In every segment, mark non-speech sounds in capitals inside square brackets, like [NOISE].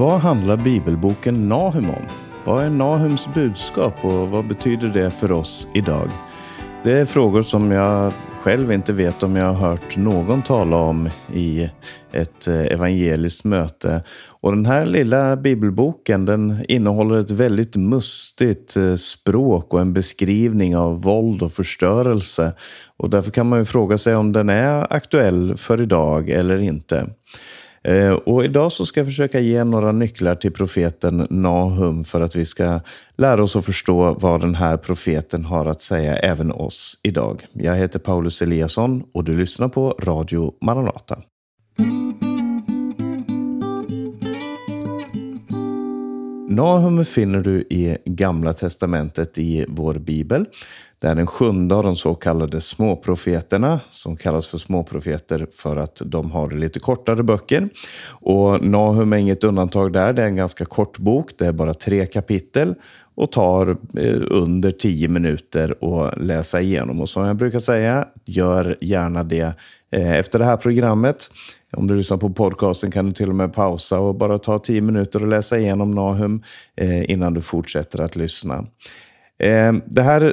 Vad handlar bibelboken Nahum om? Vad är Nahums budskap och vad betyder det för oss idag? Det är frågor som jag själv inte vet om jag har hört någon tala om i ett eh, evangeliskt möte. Och den här lilla bibelboken den innehåller ett väldigt mustigt eh, språk och en beskrivning av våld och förstörelse. Och därför kan man ju fråga sig om den är aktuell för idag eller inte. Eh, och idag så ska jag försöka ge några nycklar till profeten Nahum för att vi ska lära oss att förstå vad den här profeten har att säga även oss idag. Jag heter Paulus Eliasson och du lyssnar på Radio Maranata. Nahum finner du i Gamla Testamentet i vår bibel. Det är den sjunde av de så kallade småprofeterna som kallas för småprofeter för att de har lite kortare böcker. Och Nahum är inget undantag där. Det är en ganska kort bok. Det är bara tre kapitel och tar eh, under tio minuter att läsa igenom. Och som jag brukar säga, gör gärna det eh, efter det här programmet. Om du lyssnar på podcasten kan du till och med pausa och bara ta tio minuter och läsa igenom Nahum eh, innan du fortsätter att lyssna. Eh, det här,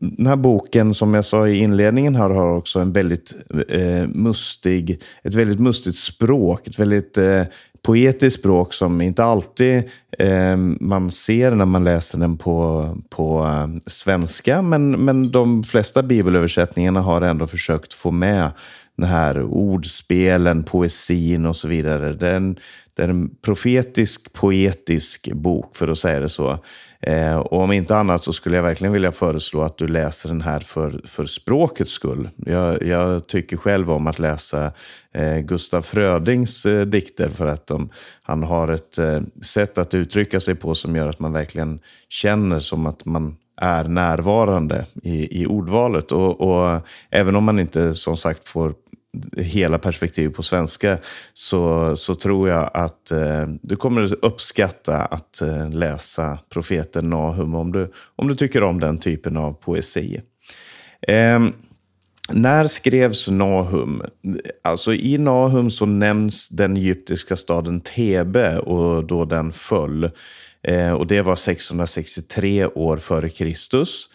den här boken, som jag sa i inledningen, här, har också en väldigt eh, mustig, ett väldigt mustigt språk. Ett väldigt eh, poetiskt språk som inte alltid eh, man ser när man läser den på, på eh, svenska. Men, men de flesta bibelöversättningarna har ändå försökt få med den här ordspelen, poesin och så vidare. Det är en, det är en profetisk, poetisk bok, för att säga det så. Eh, och om inte annat så skulle jag verkligen vilja föreslå att du läser den här för, för språkets skull. Jag, jag tycker själv om att läsa eh, Gustaf Frödings eh, dikter för att de, han har ett eh, sätt att uttrycka sig på som gör att man verkligen känner som att man är närvarande i, i ordvalet. Och, och, även om man inte som sagt får hela perspektivet på svenska så, så tror jag att eh, du kommer uppskatta att eh, läsa profeten Nahum om du, om du tycker om den typen av poesi. Eh, när skrevs Nahum? Alltså I Nahum så nämns den egyptiska staden Thebe och då den föll. Eh, och Det var 663 år före Kristus.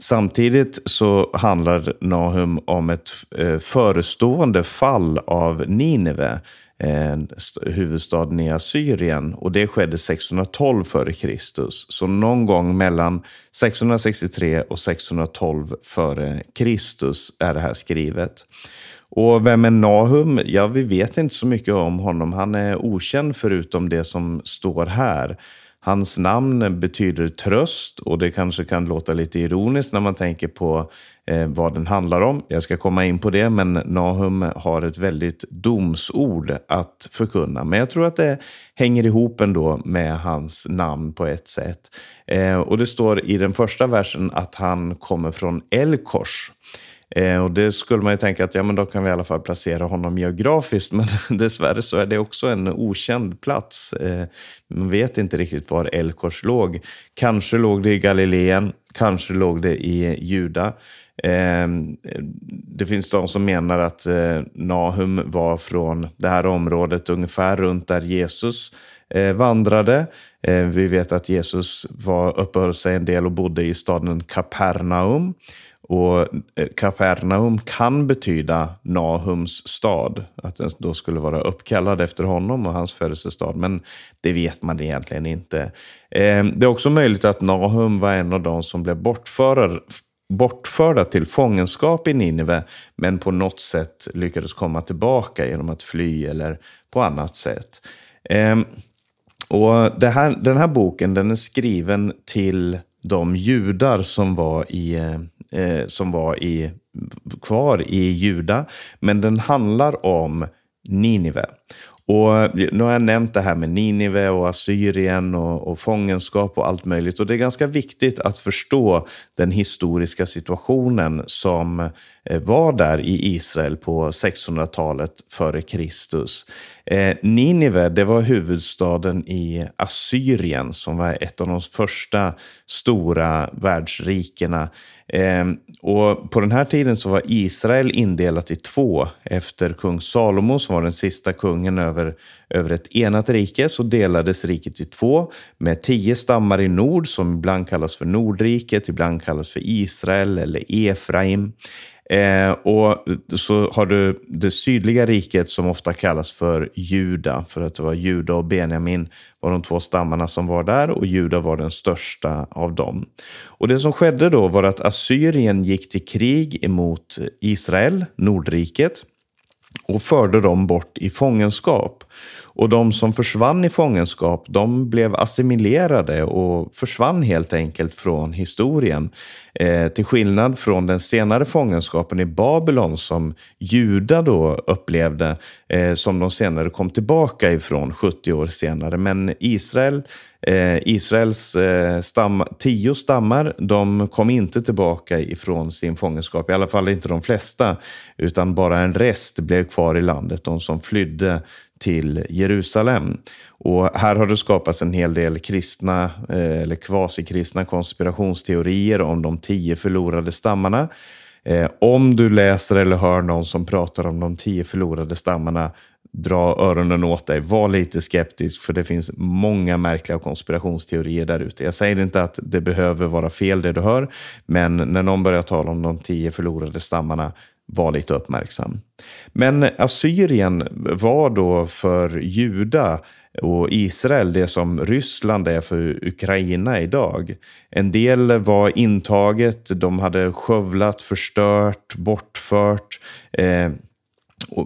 Samtidigt så handlar Nahum om ett eh, förestående fall av Nineve, eh, huvudstaden i Assyrien. Och det skedde 612 f.Kr. Så någon gång mellan 663 och 612 f.Kr. är det här skrivet. Och vem är Nahum? Ja, vi vet inte så mycket om honom. Han är okänd förutom det som står här. Hans namn betyder tröst och det kanske kan låta lite ironiskt när man tänker på eh, vad den handlar om. Jag ska komma in på det, men Nahum har ett väldigt domsord att förkunna. Men jag tror att det hänger ihop ändå med hans namn på ett sätt. Eh, och det står i den första versen att han kommer från Elkors. Eh, och det skulle man ju tänka att ja, men då kan vi i alla fall placera honom geografiskt, [LAUGHS] men dessvärre så är det också en okänd plats. Eh, man vet inte riktigt var Elkors låg. Kanske låg det i Galileen, kanske låg det i Juda. Eh, det finns de som menar att eh, Nahum var från det här området ungefär runt där Jesus eh, vandrade. Eh, vi vet att Jesus var, uppehöll sig en del och bodde i staden Kapernaum. Och eh, Kapernaum kan betyda Nahums stad, att den då skulle vara uppkallad efter honom och hans födelsestad. Men det vet man egentligen inte. Eh, det är också möjligt att Nahum var en av de som blev bortförda, bortförda till fångenskap i Nineve, men på något sätt lyckades komma tillbaka genom att fly eller på annat sätt. Ehm, och här, den här boken den är skriven till de judar som var i eh, eh, som var i, kvar i Juda. Men den handlar om Ninive. Och eh, nu har jag nämnt det här med Ninive och Assyrien och, och fångenskap och allt möjligt. Och det är ganska viktigt att förstå den historiska situationen som eh, var där i Israel på 600-talet före Kristus. Eh, Ninive, det var huvudstaden i Assyrien som var ett av de första stora världsrikena Ehm, och på den här tiden så var Israel indelat i två efter kung Salomo som var den sista kungen över över, över ett enat rike så delades riket i två med tio stammar i nord som ibland kallas för Nordriket, ibland kallas för Israel eller Efraim. Eh, och så har du det sydliga riket som ofta kallas för Juda, för att det var Juda och Benjamin var de två stammarna som var där och Juda var den största av dem. Och det som skedde då var att Assyrien gick till krig emot Israel, Nordriket, och förde dem bort i fångenskap. Och de som försvann i fångenskap, de blev assimilerade och försvann helt enkelt från historien. Eh, till skillnad från den senare fångenskapen i Babylon som judar då upplevde, eh, som de senare kom tillbaka ifrån 70 år senare. Men Israel Eh, Israels eh, stam, tio stammar de kom inte tillbaka ifrån sin fångenskap, i alla fall inte de flesta, utan bara en rest blev kvar i landet, de som flydde till Jerusalem. Och här har det skapats en hel del kristna eh, eller kvasikristna konspirationsteorier om de tio förlorade stammarna. Eh, om du läser eller hör någon som pratar om de tio förlorade stammarna, dra öronen åt dig. Var lite skeptisk, för det finns många märkliga konspirationsteorier där ute. Jag säger inte att det behöver vara fel det du hör, men när någon börjar tala om de tio förlorade stammarna, var lite uppmärksam. Men Assyrien var då för Juda och Israel det som Ryssland är för Ukraina idag. En del var intaget, de hade skövlat, förstört, bortfört. Eh,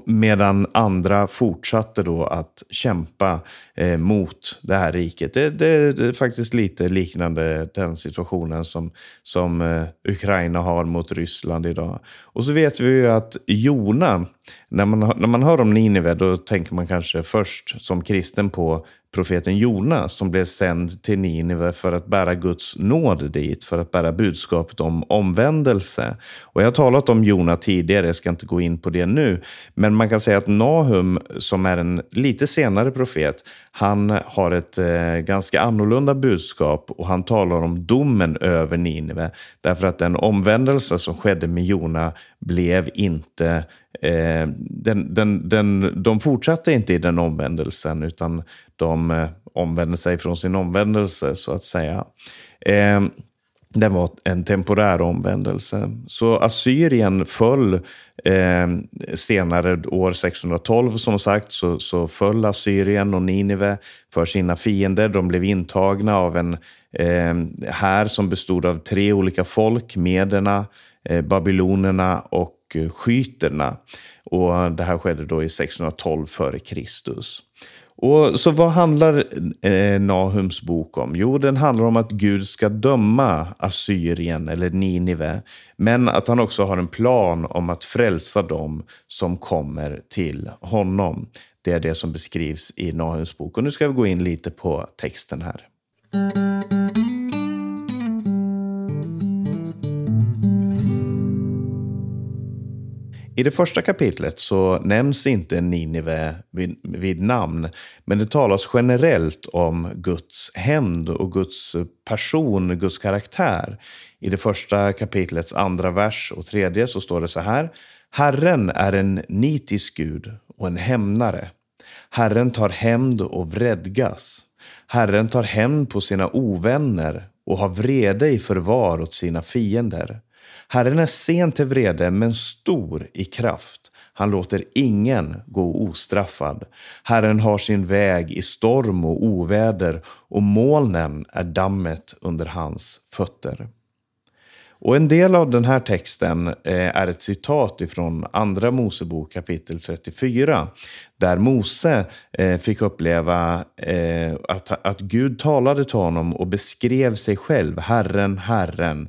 Medan andra fortsatte då att kämpa eh, mot det här riket. Det, det, det, är faktiskt lite liknande den situationen som, som eh, Ukraina har mot Ryssland idag. Och så vet vi ju att Jona, när man, när man hör om Nineve då tänker man kanske först som kristen på profeten Jonas som blev sänd till Nineve för att bära Guds nåd dit, för att bära budskapet om omvändelse. Och jag har talat om Jona tidigare, jag ska inte gå in på det nu. Men man kan säga att Nahum, som är en lite senare profet, han har ett eh, ganska annorlunda budskap och han talar om domen över Nineve. Därför att den omvändelse som skedde med Jona blev inte Eh, den, den, den, de fortsatte inte i den omvändelsen utan de eh, omvände sig från sin omvändelse så att säga. Eh, det var en temporär omvändelse. Så Assyrien föll eh, senare, år 612 som sagt, så, så föll Assyrien och Ninive för sina fiender. De blev intagna av en eh, här som bestod av tre olika folk, mederna, Eh, babylonerna och eh, skyterna. Och det här skedde då i 612 f.Kr. Och så vad handlar eh, Nahums bok om? Jo, den handlar om att Gud ska döma Assyrien eller Ninive, men att han också har en plan om att frälsa dem som kommer till honom. Det är det som beskrivs i Nahums bok. Och nu ska vi gå in lite på texten här. I det första kapitlet så nämns inte Ninive vid, vid, namn, men det talas generellt om Guds hämnd och Guds person, Guds karaktär. I det första kapitlets andra vers och tredje så står det så här. Herren är en nitisk Gud och en hämnare. Herren tar hämnd och vredgas. Herren tar hämnd på sina ovänner och har vrede i förvar åt sina fiender. Herren är sen till vrede, men stor i kraft. Han låter ingen gå ostraffad. Herren har sin väg i storm och oväder och molnen är dammet under hans fötter. Och En del av den här texten eh, är ett citat ifrån Andra Mosebok kapitel 34. Där Mose eh, fick uppleva eh, att, att Gud talade till honom och beskrev sig själv, Herren, Herren.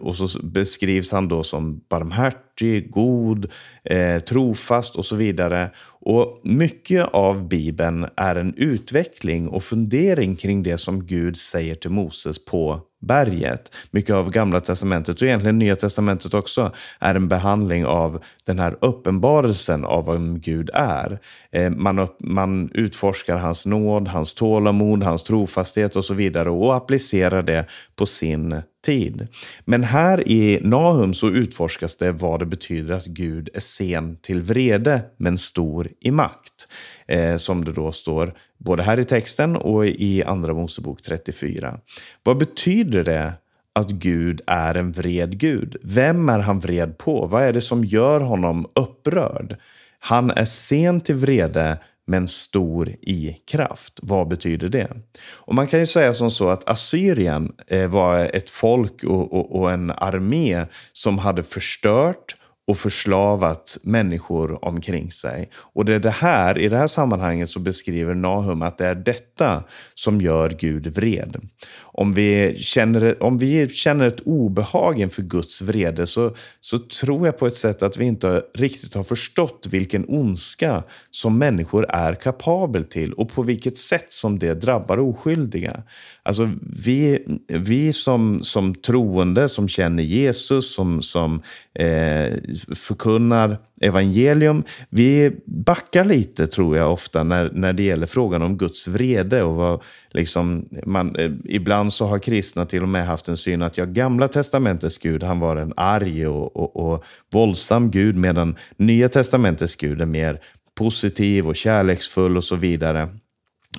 Och så beskrivs han då som barmhärtig, god, eh, trofast och så vidare. Och mycket av Bibeln är en utveckling och fundering kring det som Gud säger till Moses på berget. Mycket av Gamla Testamentet och egentligen Nya Testamentet också är en behandling av den här uppenbarelsen av vem Gud är. Eh, man, upp, man utforskar hans nåd, hans tålamod, hans trofasthet och så vidare och applicerar det på sin tid. Men här i Nahum så utforskas det vad det betyder att Gud är sen till vrede men stor i makt. Eh, som det då står både här i texten och i Andra Mosebok 34. Vad betyder det att Gud är en vred Gud? Vem är han vred på? Vad är det som gör honom upprörd? Han är sen till vrede men stor i kraft. Vad betyder det? Och Man kan ju säga som så att Assyrien eh, var ett folk och, och, och en armé som hade förstört och förslavat människor omkring sig. Och det är det här, i det här sammanhanget så beskriver Nahum att det är detta som gör Gud vred. Om vi känner, om vi känner ett obehag inför Guds vrede så, så tror jag på ett sätt att vi inte riktigt har förstått vilken ondska som människor är kapabel till och på vilket sätt som det drabbar oskyldiga. Alltså vi, vi som, som troende, som känner Jesus, som, som eh, förkunnar evangelium. Vi backar lite, tror jag, ofta när, när det gäller frågan om Guds vrede. Och vad, liksom, man, eh, ibland så har kristna till och med haft en syn att ja, Gamla testamentets Gud, han var en arg och, och, och våldsam Gud, medan Nya testamentets Gud är mer positiv och kärleksfull och så vidare.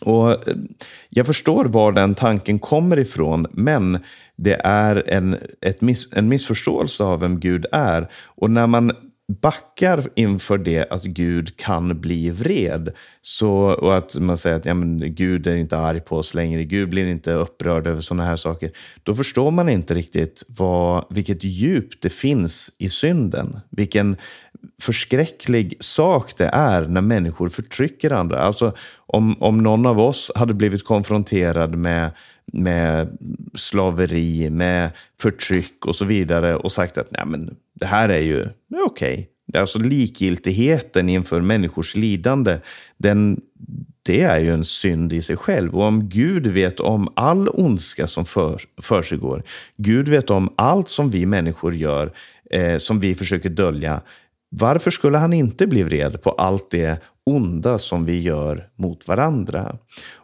Och eh, Jag förstår var den tanken kommer ifrån, men det är en, ett miss, en missförståelse av vem Gud är. Och när man backar inför det att Gud kan bli vred. Så, och att man säger att ja, men Gud är inte arg på oss längre, Gud blir inte upprörd över sådana här saker. Då förstår man inte riktigt vad, vilket djup det finns i synden. Vilken förskräcklig sak det är när människor förtrycker andra. Alltså om, om någon av oss hade blivit konfronterad med med slaveri, med förtryck och så vidare och sagt att Nej, men det här är ju okej. Okay. Alltså likgiltigheten inför människors lidande, den, det är ju en synd i sig själv. Och om Gud vet om all ondska som för, för sig går, Gud vet om allt som vi människor gör, eh, som vi försöker dölja, varför skulle han inte bli vred på allt det onda som vi gör mot varandra?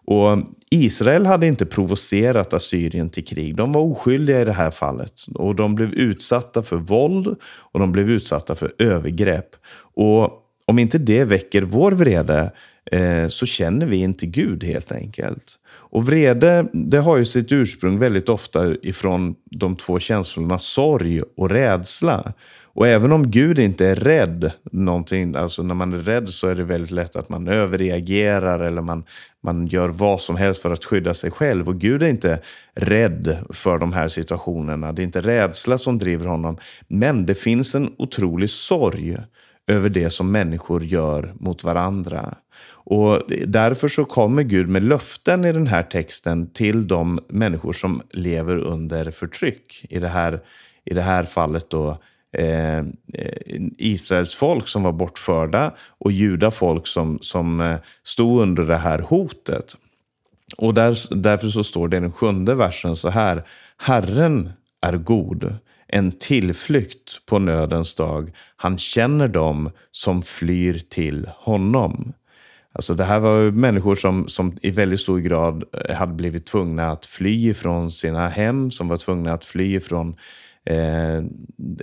Och Israel hade inte provocerat Assyrien till krig. De var oskyldiga i det här fallet. Och de blev utsatta för våld och de blev utsatta för övergrepp. Och om inte det väcker vår vrede eh, så känner vi inte Gud helt enkelt. Och vrede, det har ju sitt ursprung väldigt ofta ifrån de två känslorna sorg och rädsla. Och även om Gud inte är rädd, någonting, alltså när man är rädd så är det väldigt lätt att man överreagerar eller man, man gör vad som helst för att skydda sig själv. Och Gud är inte rädd för de här situationerna. Det är inte rädsla som driver honom. Men det finns en otrolig sorg över det som människor gör mot varandra. Och Därför så kommer Gud med löften i den här texten till de människor som lever under förtryck. I det här, i det här fallet då eh, Israels folk som var bortförda och judafolk som, som eh, stod under det här hotet. Och där, därför så står det i den sjunde versen så här. Herren är god, en tillflykt på nödens dag. Han känner dem som flyr till honom. Alltså det här var människor som, som i väldigt stor grad hade blivit tvungna att fly från sina hem, som var tvungna att fly från eh,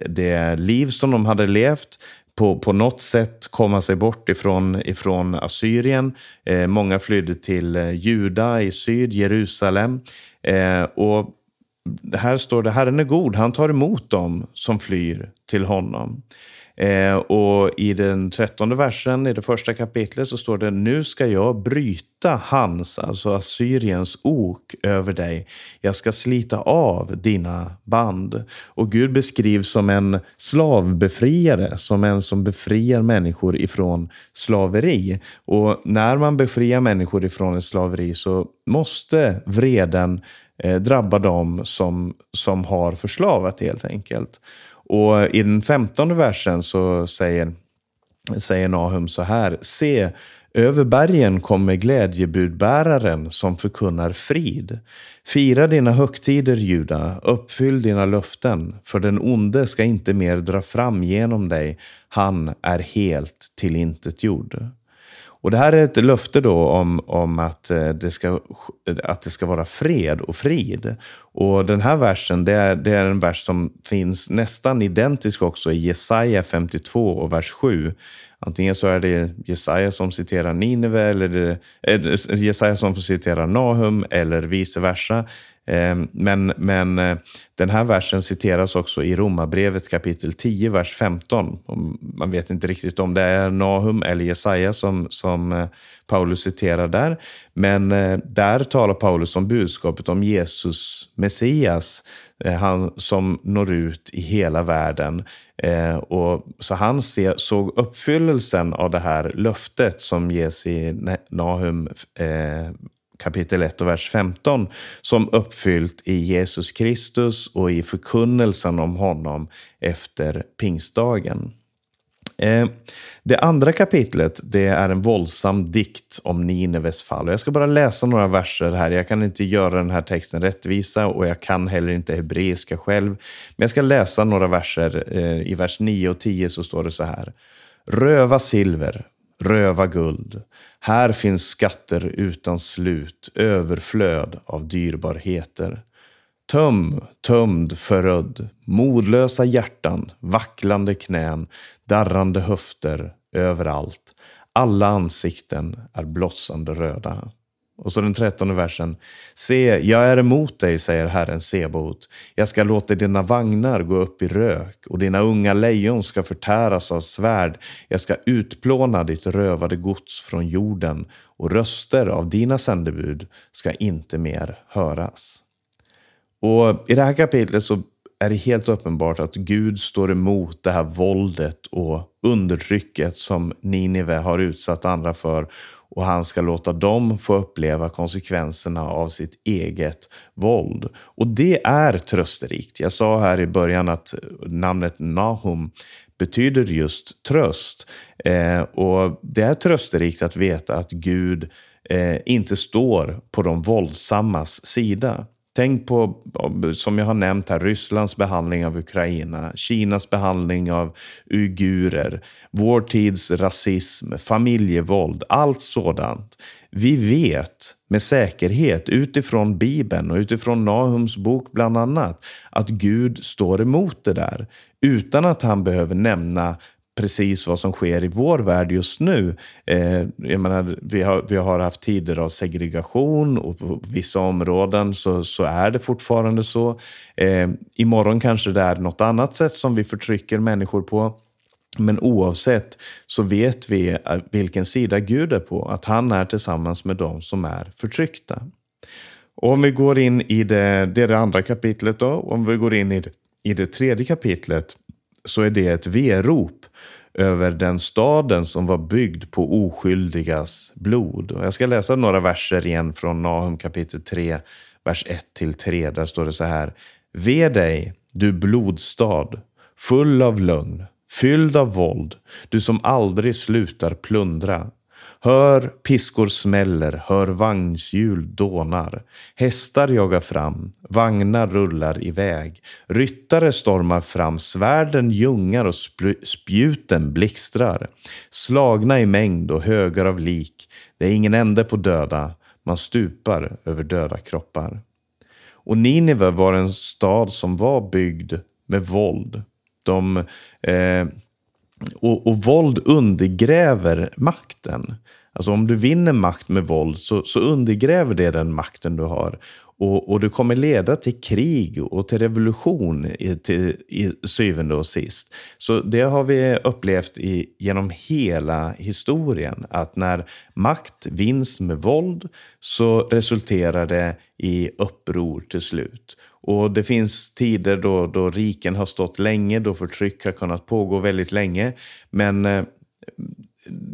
det liv som de hade levt på, på något sätt komma sig bort ifrån, ifrån Assyrien. Eh, många flydde till eh, Juda i syd, Jerusalem. Eh, och här står det, Herren är god, han tar emot dem som flyr till honom. Eh, och i den trettonde versen i det första kapitlet så står det Nu ska jag bryta hans, alltså Assyriens ok över dig. Jag ska slita av dina band. Och Gud beskrivs som en slavbefriare, som en som befriar människor ifrån slaveri. Och när man befriar människor ifrån ett slaveri så måste vreden eh, drabba dem som, som har förslavat helt enkelt. Och i den femtonde versen så säger, säger Nahum så här. Se, över bergen kommer glädjebudbäraren som förkunnar frid. Fira dina högtider, Juda, uppfyll dina löften, för den onde ska inte mer dra fram genom dig. Han är helt tillintetgjord. Och det här är ett löfte då om, om att, eh, det ska, att det ska vara fred och frid. Och den här versen, det är, det är en vers som finns nästan identisk också i Jesaja 52 och vers 7. Antingen så är det Jesaja som citerar Nineve, eller det, eh, Jesaja som citerar Nahum, eller vice versa. Ehm, men, men eh, den här versen citeras också i Romarbrevet kapitel 10, vers 15. Man vet inte riktigt om det är Nahum eller Jesaja som, som eh, Paulus citerar där. Men eh, där talar Paulus om budskapet om Jesus, Messias, han som når ut i hela världen. och, så han såg uppfyllelsen av det här löftet som ges i Nahum kapitel 1 och vers 15 som uppfyllt i Jesus Kristus och i förkunnelsen om honom efter pingstdagen. Eh, det andra kapitlet det är en våldsam dikt om Nineves fall. Jag ska bara läsa några verser här. Jag kan inte göra den här texten rättvisa och jag kan heller inte hebreiska själv. Men jag ska läsa några verser. Eh, I vers 9 och 10 så står det så här. Röva silver, röva guld. Här finns skatter utan slut, överflöd av dyrbarheter. Töm, tömd, förödd, modlösa hjärtan, vacklande knän, darrande höfter, överallt. Alla ansikten är blossande röda. Och så den trettonde versen. Se, jag är emot dig, säger Herren Sebot. Jag ska låta dina vagnar gå upp i rök och dina unga lejon ska förtäras av svärd. Jag ska utplåna ditt rövade gods från jorden och röster av dina sändebud ska inte mer höras. Och I det här kapitlet så är det helt uppenbart att Gud står emot det här våldet och undertrycket som Ninive har utsatt andra för och han ska låta dem få uppleva konsekvenserna av sitt eget våld. Och det är trösterikt. Jag sa här i början att namnet Nahum betyder just tröst. Eh, och det är trösterikt att veta att Gud eh, inte står på de våldsammas sida. Tänk på, som jag har nämnt här, Rysslands behandling av Ukraina, Kinas behandling av uigurer, vår tids rasism, familjevåld, allt sådant. Vi vet med säkerhet utifrån Bibeln och utifrån Nahums bok bland annat att Gud står emot det där utan att han behöver nämna precis vad som sker i vår värld just nu. Eh, jag menar, vi, har, vi har haft tider av segregation och på vissa områden så, så är det fortfarande så. Eh, imorgon kanske det är något annat sätt som vi förtrycker människor på. Men oavsett så vet vi eh, vilken sida Gud är på, att han är tillsammans med dem som är förtryckta. Och om vi går in i det, det, är det andra kapitlet då, om vi går in i det, i det tredje kapitlet så är det ett verop över den staden som var byggd på oskyldigas blod. Och jag ska läsa några verser igen från Nahum kapitel 3, vers 1-3. Där står det så här. Ve dig, du blodstad, full av lögn, fylld av våld, du som aldrig slutar plundra. Hör piskor smäller, hör vagnshjul dånar. Hästar jagar fram, vagnar rullar iväg. Ryttare stormar fram, svärden ljungar och spjuten blixtrar. Slagna i mängd och högar av lik. Det är ingen ände på döda, man stupar över döda kroppar. Och Nineve var en stad som var byggd med våld. De, eh, och, och våld undergräver makten. Alltså om du vinner makt med våld så, så undergräver det den makten du har. Och, och det kommer leda till krig och till revolution i, till, i syvende och sist. Så det har vi upplevt i, genom hela historien. Att när makt vinns med våld så resulterar det i uppror till slut. Och det finns tider då, då riken har stått länge, då förtryck har kunnat pågå väldigt länge. Men eh,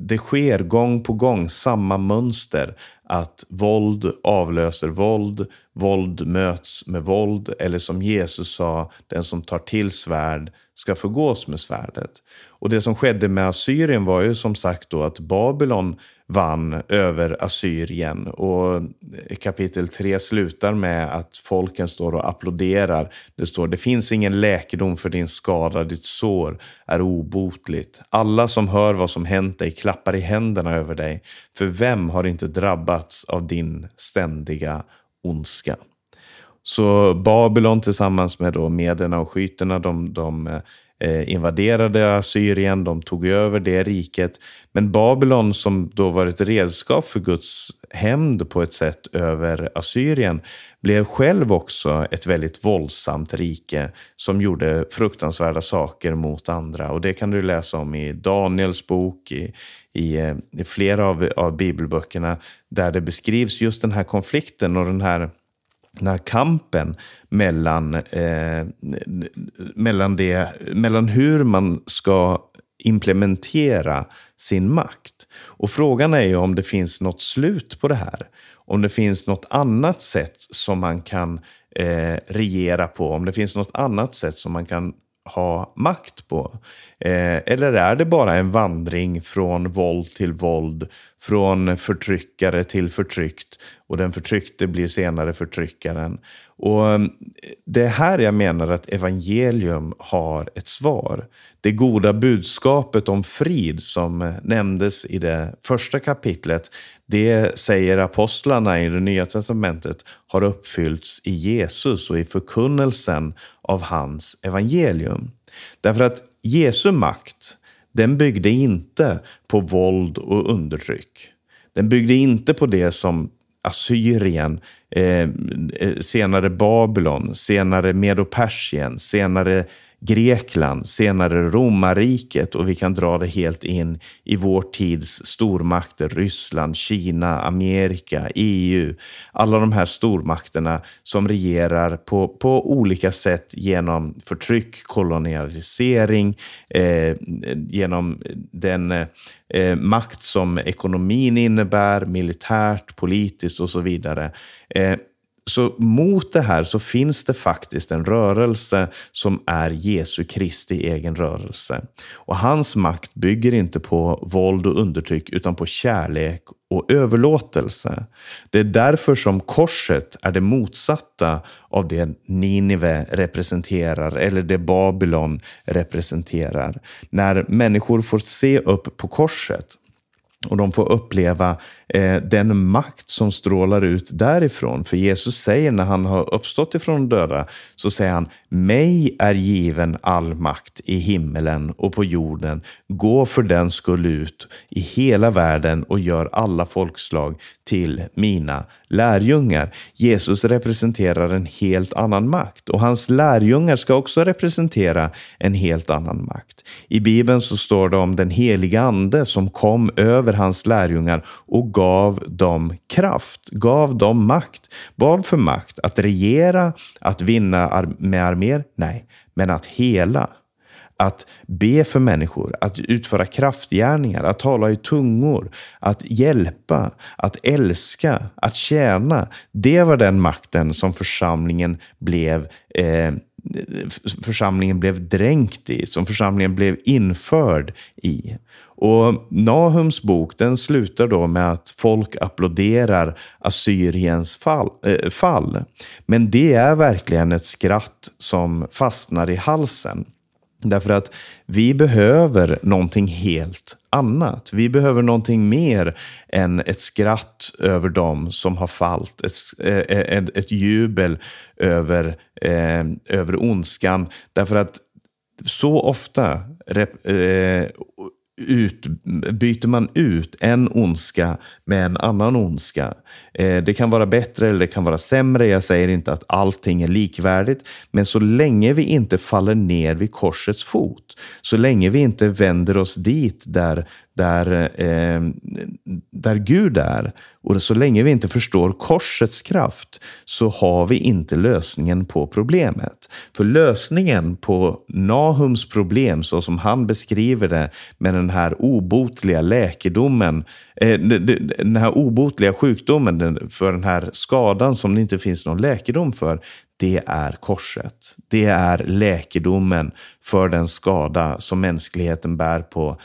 det sker gång på gång samma mönster. Att våld avlöser våld, våld möts med våld. Eller som Jesus sa, den som tar till svärd ska förgås med svärdet. Och det som skedde med Assyrien var ju som sagt då att Babylon vann över Assyrien. Och kapitel 3 slutar med att folken står och applåderar. Det står, det finns ingen läkedom för din skada, ditt sår är obotligt. Alla som hör vad som hänt dig klappar i händerna över dig. För vem har inte drabbats av din ständiga ondska? Så Babylon tillsammans med då mederna och skyterna, de, de eh, Eh, invaderade Assyrien, de tog över det riket. Men Babylon som då var ett redskap för Guds hämnd på ett sätt över Assyrien blev själv också ett väldigt våldsamt rike som gjorde fruktansvärda saker mot andra. Och det kan du läsa om i Daniels bok, i, i, eh, i flera av, av bibelböckerna där det beskrivs just den här konflikten och den här när kampen mellan, eh, mellan, det, mellan hur man ska implementera sin makt. Och frågan är ju om det finns något slut på det här. Om det finns något annat sätt som man kan eh, regera på. Om det finns något annat sätt som man kan ha makt på? Eh, eller är det bara en vandring från våld till våld, från förtryckare till förtryckt och den förtryckte blir senare förtryckaren? Och eh, Det är här jag menar att evangelium har ett svar. Det goda budskapet om frid som eh, nämndes i det första kapitlet, det säger apostlarna i det nya testamentet har uppfyllts i Jesus och i förkunnelsen av hans evangelium. Därför att Jesu makt, den byggde inte på våld och undertryck. Den byggde inte på det som Assyrien, eh, eh senare Babylon, senare Medo-Persien, senare Grekland, senare romarriket och vi kan dra det helt in i vår tids stormakter, Ryssland, Kina, Amerika, EU. Alla de här stormakterna som regerar på, på olika sätt genom förtryck, kolonialisering, eh, genom den eh, makt som ekonomin innebär, militärt, politiskt och så vidare. Eh, så mot det här så finns det faktiskt en rörelse som är Jesu Kristi egen rörelse. Och hans makt bygger inte på våld och undertryck utan på kärlek och överlåtelse. Det är därför som korset är det motsatta av det Ninive representerar eller det Babylon representerar. När människor får se upp på korset och de får uppleva eh, den makt som strålar ut därifrån. För Jesus säger när han har uppstått ifrån de döda, så säger han, mig är given all makt i himmelen och på jorden. Gå för den skull ut i hela världen och gör alla folkslag till mina lärjungar. Jesus representerar en helt annan makt och hans lärjungar ska också representera en helt annan makt. I Bibeln så står det om den heliga ande som kom över hans lärjungar och gav dem kraft, gav dem makt. Vad för makt? Att regera, att vinna med arméer? Nej, men att hela att be för människor, att utföra kraftgärningar, att tala i tungor, att hjälpa, att älska, att tjäna. Det var den makten som församlingen blev eh, församlingen blev dränkt i, som församlingen blev införd i. Och Nahums bok den slutar då med att folk applåderar Assyriens fall, äh, fall. Men det är verkligen ett skratt som fastnar i halsen. Därför att vi behöver någonting helt annat. Vi behöver någonting mer än ett skratt över dem som har fallit. Ett, ett, ett jubel över, eh, över ondskan. Därför att så ofta eh, ut, byter man ut en ondska med en annan ondska. Eh, det kan vara bättre eller det kan vara sämre. Jag säger inte att allting är likvärdigt. Men så länge vi inte faller ner vid korsets fot, så länge vi inte vänder oss dit där, där, eh, där Gud är. Och så länge vi inte förstår korsets kraft så har vi inte lösningen på problemet. För lösningen på Nahums problem, så som han beskriver det med den här obotliga läkedomen, eh, den här obotliga sjukdomen för den här skadan som det inte finns någon läkedom för, det är korset. Det är läkedomen för den skada som mänskligheten bär på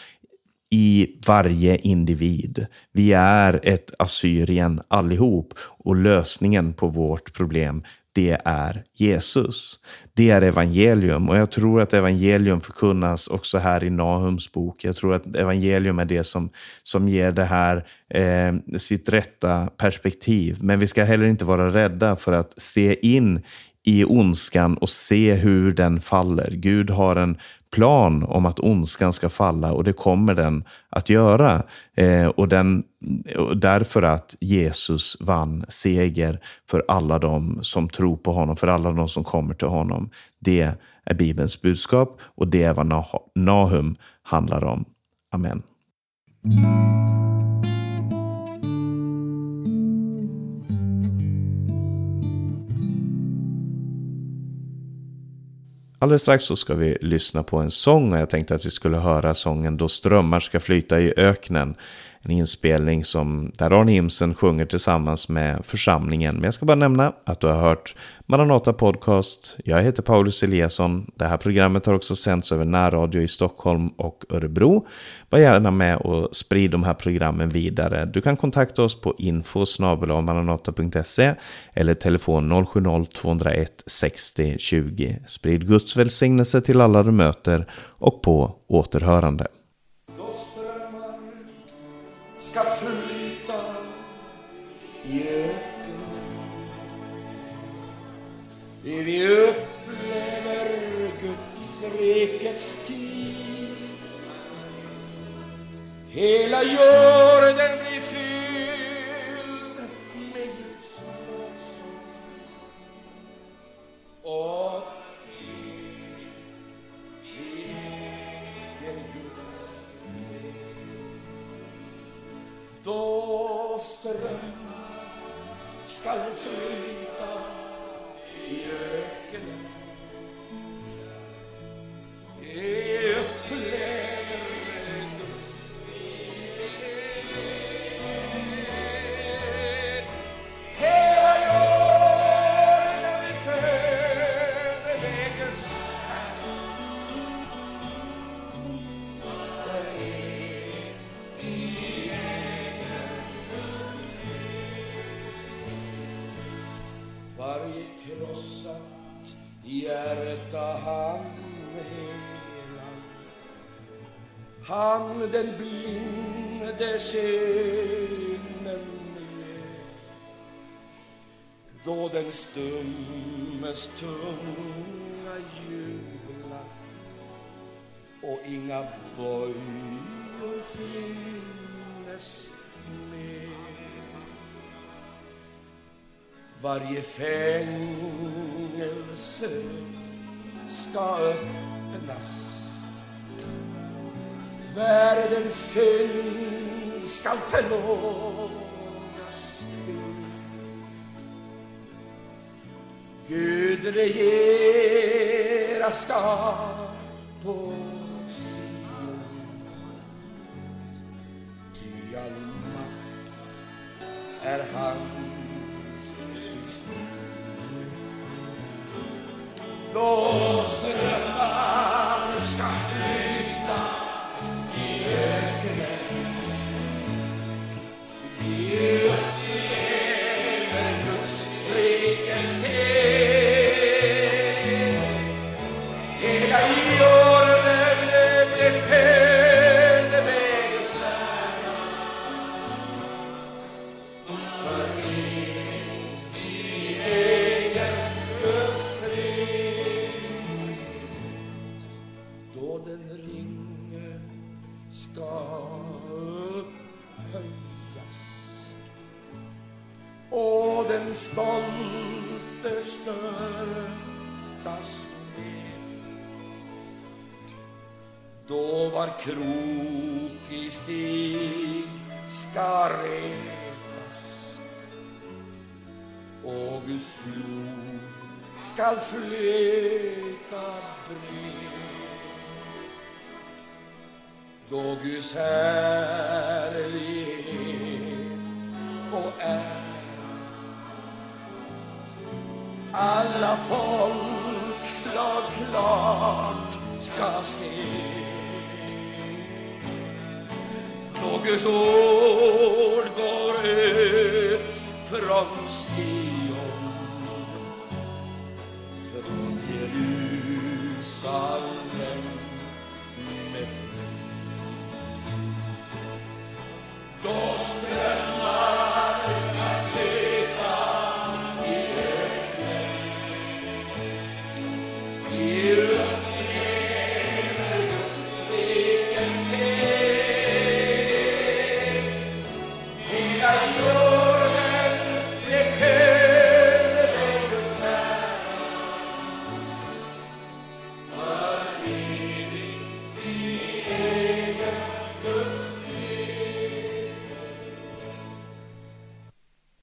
i varje individ. Vi är ett Assyrien allihop och lösningen på vårt problem det är Jesus. Det är evangelium och jag tror att evangelium förkunnas också här i Nahums bok. Jag tror att evangelium är det som, som ger det här eh, sitt rätta perspektiv. Men vi ska heller inte vara rädda för att se in i ondskan och se hur den faller. Gud har en plan om att ondskan ska falla och det kommer den att göra. Eh, och, den, därför att Jesus vann seger för alla de som tror på honom, för alla de som kommer till honom. Det är Bibelns budskap och det är vad Nahum handlar om. Amen. Alldeles strax så ska vi lyssna på en sång och jag tänkte att vi skulle höra sången Då strömmar ska flyta i öknen en inspelning som, där Arne Imsen sjunger tillsammans med församlingen. Men jag ska bara nämna att du har hört Maranata Podcast. Jag heter Paulus Eliasson. Det här programmet har också sänds över närradio i Stockholm och Örebro. Var gärna med och sprid de här programmen vidare. Du kan kontakta oss på info maranata.se eller telefon 070-201 60 20. Sprid Guds välsignelse till alla du möter och på återhörande ska flyta i öknen. Det vi upplever Guds rikets tid. Hela jorden blir fylld med Guds lovsång. Då strömmar skall flyta i öknen. Den stummes tunga jubla och inga bojor finnes mer. Varje fängelse ska öppnas Världens synd skall förlåtas Gud regera ska på Sion Ty all makt är hans Då skall flyta bred. Då Guds härlighet och är alla folkslag klart ska se. Då Guds ord går ut från Sion, Jerusalem med frid.